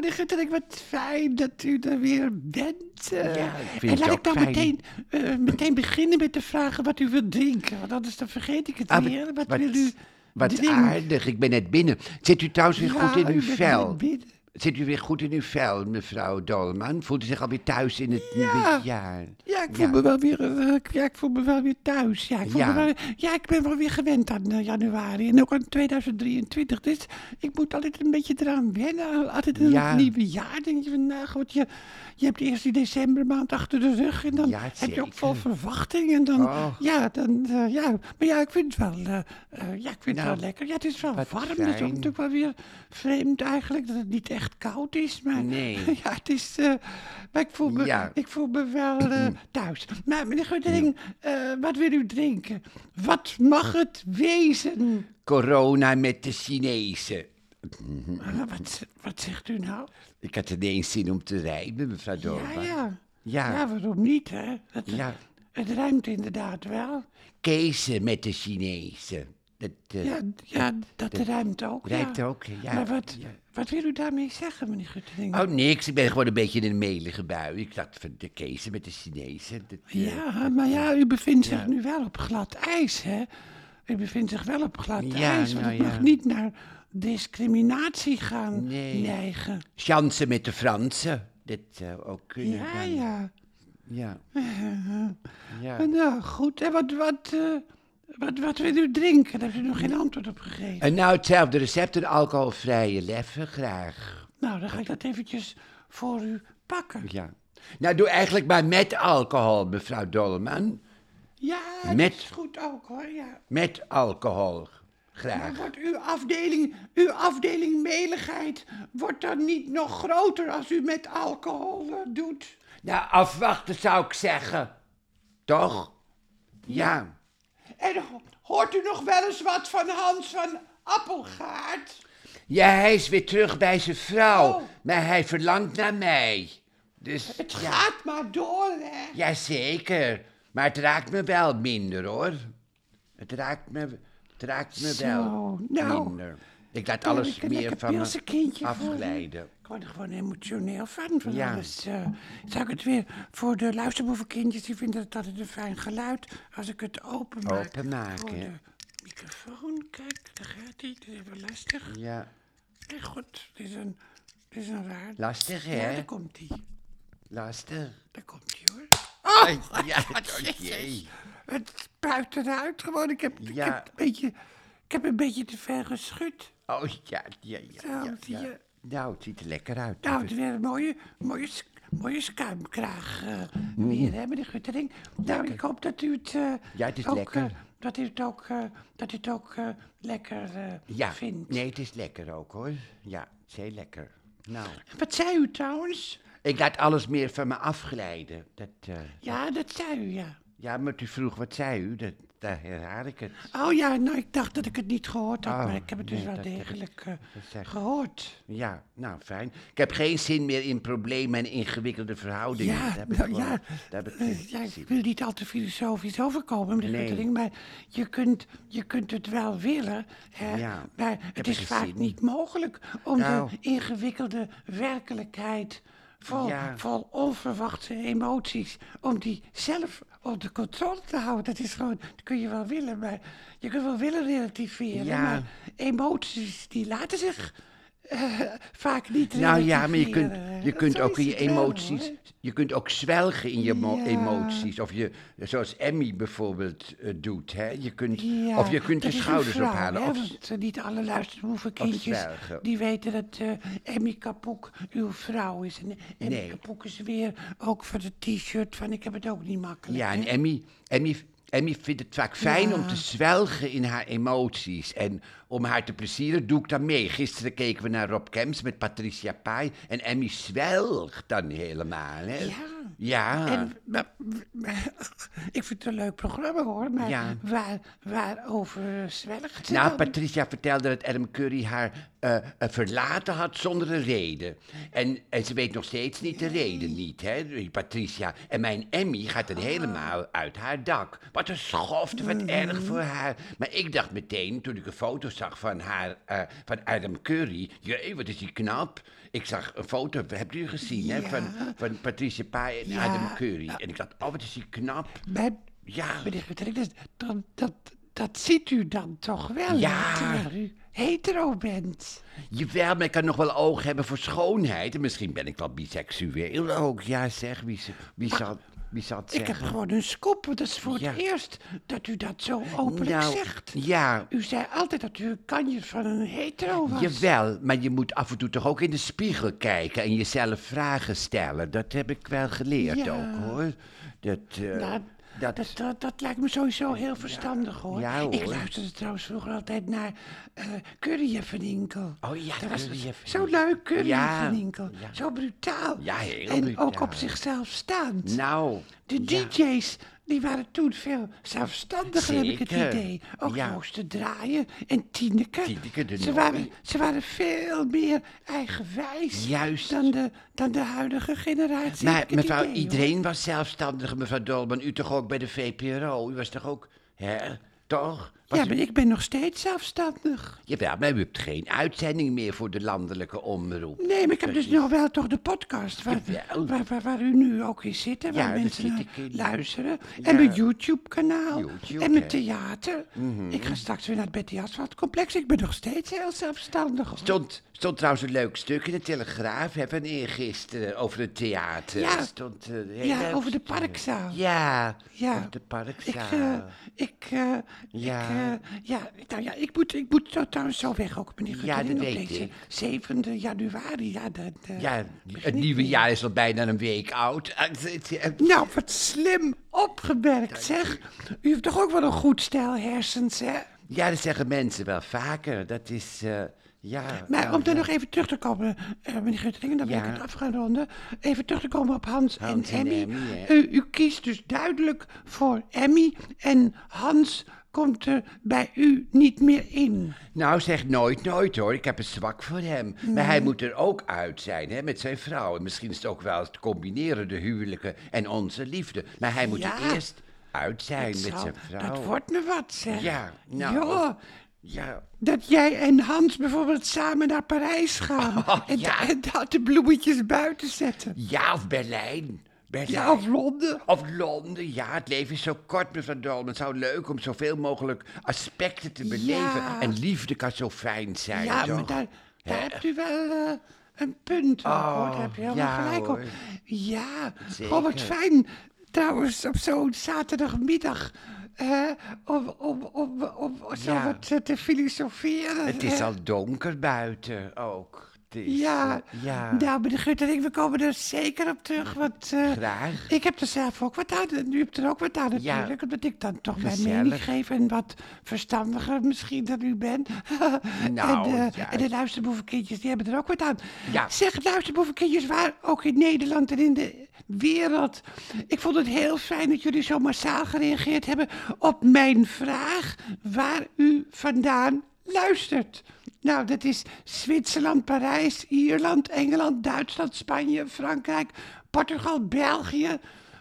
meneer Gutterik, wat fijn dat u er weer bent. eh. Ja, ik en laat ik dan fijn. meteen, eh, meteen beginnen met de vragen wat u wilt drinken. Want anders dan vergeet ik het Ah, weer. Wat, wat- wil u Wat drinken? aardig, ik ben net binnen. Zit u trouwens weer Ja, goed in uw vel? Zit u weer goed in uw vel, mevrouw Dolman? Voelt u zich alweer thuis in het nieuwe jaar? Ja, ik voel Ja. me wel weer, eh, ja, ik voel me wel weer thuis. Ja, ik, voel Ja. Me wel, ja, ik ben wel weer gewend aan eh, januari en ook aan 2023. Dus ik moet altijd een beetje eraan wennen. Altijd in Ja. het nieuwe jaar denk je van, nou goed, je, je hebt eerst die decembermaand achter de rug en dan heb je ook vol verwachting. En dan, Oh. ja, dan, eh, ja, maar ja, ik vind het wel, ja, ik vind het Nou, wel lekker. Ja, het is wel warm, dat is ook natuurlijk wel weer vreemd eigenlijk, dat het niet echt koud is. Maar Nee. ja, het is, eh, maar ik voel me, Ja. ik voel me wel eh, thuis. Maar meneer Guttering, eh, wat wil u drinken? Wat mag het wezen? Corona met de Chinezen. Ah, wat, wat zegt u nou? Ik had ineens zin om te rijden, mevrouw Ja, Dolman. ja. Ja. Ja, waarom niet, hè? Het, Ja. het ruimt inderdaad wel. Kezen met de Chinezen. Dat eh, Ja, ja dat ruimt ook. ja. ook, ja. Maar wat, ja. wat wil u daarmee zeggen, meneer Guttering? Oh, niks. Ik ben gewoon een beetje in een melige bui. Ik dacht van de kezen met de Chinezen. Dat, eh, Ja, maar ja, u bevindt zich nu wel op glad ijs, hè? U bevindt zich wel op glad ijs, want nou het mag niet naar discriminatie gaan Nee. neigen. Chansen met de Fransen. Dat zou ook kunnen. Ja, dan. ja. Ja. ja. Nou, goed. En wat, wat, eh, wat, wat wil u drinken? Daar heeft u nog geen antwoord op gegeven. En nou hetzelfde recept, een alcoholvrije leffe, graag. Nou, dan ga ik dat eventjes voor u pakken. Ja. Nou, doe eigenlijk maar met alcohol, mevrouw Dolman. Ja, dat Met- is goed ook, hoor, ja. Met alcohol, Maar graag. wordt uw afdeling, uw afdeling meligheid, wordt dan niet nog groter als u met alcohol eh, doet? Nou, afwachten zou ik zeggen. Toch? Ja. En ho- hoort u nog wel eens wat van Hans van Appelgaard? Ja, hij is weer terug bij zijn vrouw. Oh. Maar hij verlangt naar mij. Dus, Het ja. gaat maar door, hè? Jazeker. Maar het raakt me wel minder, hoor. Het raakt me, het raakt me Zo, wel nou, minder. Ik laat alles ik meer van me voor afglijden. Ik word er gewoon emotioneel van. van Ja. alles. eh. zou ik het weer voor de luisterboevenkindjes, die vinden het altijd een fijn geluid. Als ik het openmaak Openmaken, de microfoon. Kijk, daar gaat hij. Het is even lastig. Ja, Nee, goed, het is een, het is een raar. lastig, Ja, hè? daar komt hij. Lastig. Daar komt hij hoor. Oh, ja, oh jee. Het spuit eruit gewoon. Ik heb, ik, Ja. heb een beetje, ik heb een beetje te ver geschud. Oh, ja, ja, ja. Zo, ja, je. Nou, het ziet er lekker uit. Nou, het is weer een mooie, mooie, mooie schuimkraag eh weer, hè, meneer Guttering. Nou, ik hoop dat u het, eh, Ja, het is ook, lekker. eh, dat u het ook, eh, dat u het ook eh, lekker eh, ja, vindt. nee, het is lekker ook, hoor. Ja, het is heel lekker. Nou, Wat zei u trouwens? ik laat alles meer van me afglijden. Dat, eh, Ja, dat zei u, ja. ja, maar u vroeg, wat zei u? Dat, daar herhaal ik het. Oh ja, nou, ik dacht dat ik het niet gehoord had, Oh, maar ik heb het dus nee, wel dat heb ik degelijk eh, gezegd. gehoord. Ja, nou, fijn. Ik heb geen zin meer in problemen en ingewikkelde verhoudingen. Ja, Daar heb ik nou gewoon- ja, Daar heb ik eh, ja, zin ik wil niet al te filosofisch overkomen, meneer Nee. Maar je kunt, je kunt het wel willen, hè, Ja, maar heb het er is geen vaak zin in. niet mogelijk om Nou. de ingewikkelde werkelijkheid vol, Ja. vol onverwachte emoties, om die zelf onder controle te houden. Dat is gewoon, dat kun je wel willen, maar je kunt wel willen relativeren, Ja. maar emoties die laten zich vaak niet Nou ja, maar je kunt, je kunt ook in je wel, emoties, je kunt ook zwelgen in je Ja. emoties. Of je, zoals Emmy bijvoorbeeld eh, doet, hè. Je kunt, Ja, of je kunt je schouders vrouw, ophalen. Hè, Of, want eh, niet alle luisterboevenkindjes zwijgen. die weten dat eh Emmy Kapoek uw vrouw is. En Emmy Nee. Kapoek is weer ook voor de t-shirt van ik heb het ook niet makkelijk. ja, en. Emmy, Emmy, Emmy vindt het vaak fijn om te zwelgen in haar emoties. En om haar te plezieren doe ik dan mee. Gisteren keken we naar Rob Kemps met Patricia Pai. En Emmy zwelgt dan helemaal, hè. Ja. Ja. En, maar- maar- ik vind het een leuk programma hoor, maar Ja. waar, waarover zwelgt ze Nou, dan? Patricia vertelde dat Adam Curry haar eh, eh, verlaten had zonder een reden. En, en ze weet nog steeds niet de reden niet, hè, Patricia. En mijn Emmy gaat dan helemaal uit haar dak. Wat een schofte, wat erg voor haar. Maar ik dacht meteen, toen ik een foto zag van haar, eh, van Adam Curry... Jee, wat is die knap. Ik zag een foto, hebt u gezien, hè, van, van Patricia Pai en Ja. Adam Curry. En ik dacht, oh, wat is die knap. Bij, Ja. meneer Guttering, dat, dat, dat, dat ziet u dan toch wel, Ja. terwijl u hetero bent. Jawel, maar ik kan nog wel oog hebben voor schoonheid. En misschien ben ik wel biseksueel ook. Ja, zeg, wie, z- wie, zal, wie zal het Ik heb gewoon een scoop, want dat is voor Ja. het eerst dat u dat zo openlijk nou, zegt. ja, U zei altijd dat u een kanje van een hetero was. jawel, maar je moet af en toe toch ook in de spiegel kijken en jezelf vragen stellen. Dat heb ik wel geleerd Ja. ook, hoor. Dat, eh, Nou, dat, Dat, dat, dat lijkt me sowieso heel verstandig hoor. Ja, hoor. Ik luisterde trouwens vroeger altijd naar eh Curry van Inkel. Oh ja, dat was Curry zo- leuk, Ja, van Inkel. ja. Zo brutaal. Ja, heel En brutaal. ook op zichzelf staand. nou, De. DJ's, die waren toen veel zelfstandiger, heb ik het idee. Ook Ja. De Draaien en Tineke. Tineke de ze, waren, ze waren veel meer eigenwijs Juist. dan de, dan de huidige generatie. Maar mevrouw, idee, hoor. iedereen was zelfstandig, mevrouw Dolman. U toch ook bij de VPRO? U was toch ook, hè? Toch? Ja, maar ik ben nog steeds zelfstandig. Jawel, maar u hebt geen uitzending meer voor de landelijke omroep. Nee, maar ik heb dus nog wel toch de podcast waar, waar, waar, waar u nu ook in zit en waar Ja, mensen ik luisteren. Ja. En mijn YouTube-kanaal. YouTube, en mijn hè. theater. Mhm. Ik ga straks weer naar het Betty Asphalt complex. Ik ben nog steeds heel zelfstandig. hoor. Stond, stond trouwens een leuk stuk in de Telegraaf hè, van eergisteren over het theater. Ja. Stond, eh, Ja, over de parkzaal. Ja, Ja. over de Ik, parkzaal. eh, ik, eh, Ja. ik, ja, nou ja, ik moet, ik moet trouwens zo weg ook, meneer Ja, dat weet deze ik. 7 januari. Ja, dat, eh, ja, het nieuwe jaar is al bijna een week oud. Het- Nou, wat slim opgemerkt, zeg. U heeft toch ook wel een goed stel hersens, hè? Ja, dat zeggen mensen wel vaker. Dat is, eh, ja... Maar nou, om daar ja. nog even terug te komen, eh, meneer Gutteringen, dan ben Ja. ik het af gaan ronden. Even terug te komen op Hans, Hans en en Emmy. Emmy, u, u kiest dus duidelijk voor Emmy en Hans komt er bij u niet meer in. Nou, zeg nooit nooit hoor. Ik heb een zwak voor hem. Maar hij moet er ook uit zijn, hè, met zijn vrouw. En misschien is het ook wel te combineren, de huwelijken en onze liefde. Maar hij moet Ja. er eerst uit zijn Dat met zal- zijn vrouw. Dat wordt me wat, zeg. Ja, nou... Ja, Ja, dat jij en Hans bijvoorbeeld samen naar Parijs gaan. Oh, en, ja. en dat de bloemetjes buiten zetten. ja, of Berlijn. Ja, of Londen. Of Londen, ja, het leven is zo kort, mevrouw Dolman. Het zou leuk om zoveel mogelijk aspecten te beleven. Ja. En liefde kan zo fijn zijn, Ja, toch? maar daar, daar hebt u wel eh, een punt hoor. Daar heb je helemaal ja, gelijk op. Ja, oh, wat fijn. Trouwens, op zo'n zaterdagmiddag... eh, om, om, om, om zo Ja. wat te filosoferen. Het is al donker buiten ook. Is, Ja, eh, ja. nou, meneer Guttering, we komen er zeker op terug, want... eh, Graag. Ik heb er zelf ook wat aan. U hebt er ook wat aan Ja. natuurlijk. Omdat ik dan toch mijn mening geef. En wat verstandiger misschien dan u bent. Nou, en, eh, ja. en de luisterboevenkindjes, die hebben er ook wat aan. Ja. Zeg, luisterboevenkindjes, waar ook in Nederland en in de wereld. Ik vond het heel fijn dat jullie zo massaal gereageerd hebben op mijn vraag waar u vandaan luistert. Nou, dat is Zwitserland, Parijs, Ierland, Engeland, Duitsland, Spanje, Frankrijk, Portugal, België.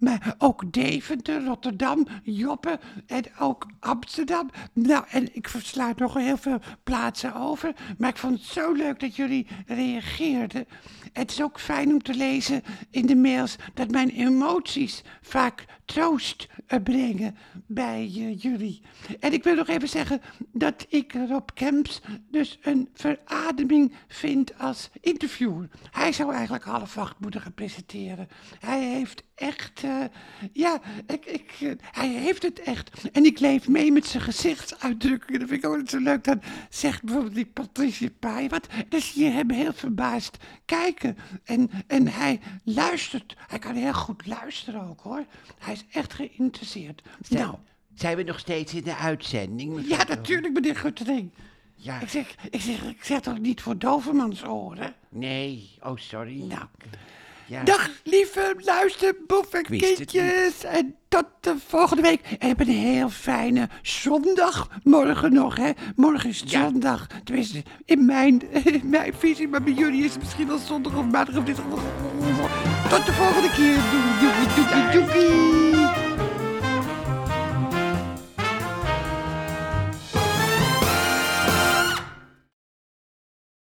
Maar ook Deventer, Rotterdam, Joppe en ook Amsterdam. Nou, en ik versla nog heel veel plaatsen over. Maar ik vond het zo leuk dat jullie reageerden. Het is ook fijn om te lezen in de mails dat mijn emoties vaak troost eh, brengen bij eh, jullie. En ik wil nog even zeggen dat ik Rob Kemps dus een verademing vind als interviewer. Hij zou eigenlijk half acht moeten gaan presenteren. Hij heeft echt, eh, ja, ik, ik, eh, hij heeft het echt. En ik leef mee met zijn gezichtsuitdrukkingen. Dat vind ik ook altijd zo leuk. Dan zegt bijvoorbeeld die Patricia Pai wat. Zie je hem heel verbaasd kijken. En, en hij luistert. Hij kan heel goed luisteren ook hoor. Hij is echt geïnteresseerd. Zijn, Nou, zijn we nog steeds in de uitzending? ja natuurlijk meneer Guttering. Ja. Ik zeg, ik, zeg, ik zeg toch niet voor dovermans oren? Nee, oh sorry. Nou, Ja. Dag, lieve luisterboefenkindjes. En tot de volgende week. Heb een heel fijne zondag. Morgen nog, hè. Morgen is het Ja. zondag. Tenminste, in mijn, in mijn visie. Maar bij jullie is het misschien wel zondag of maandag of dinsdag. Tot de volgende keer. Doei, doei, doei, doei, doei.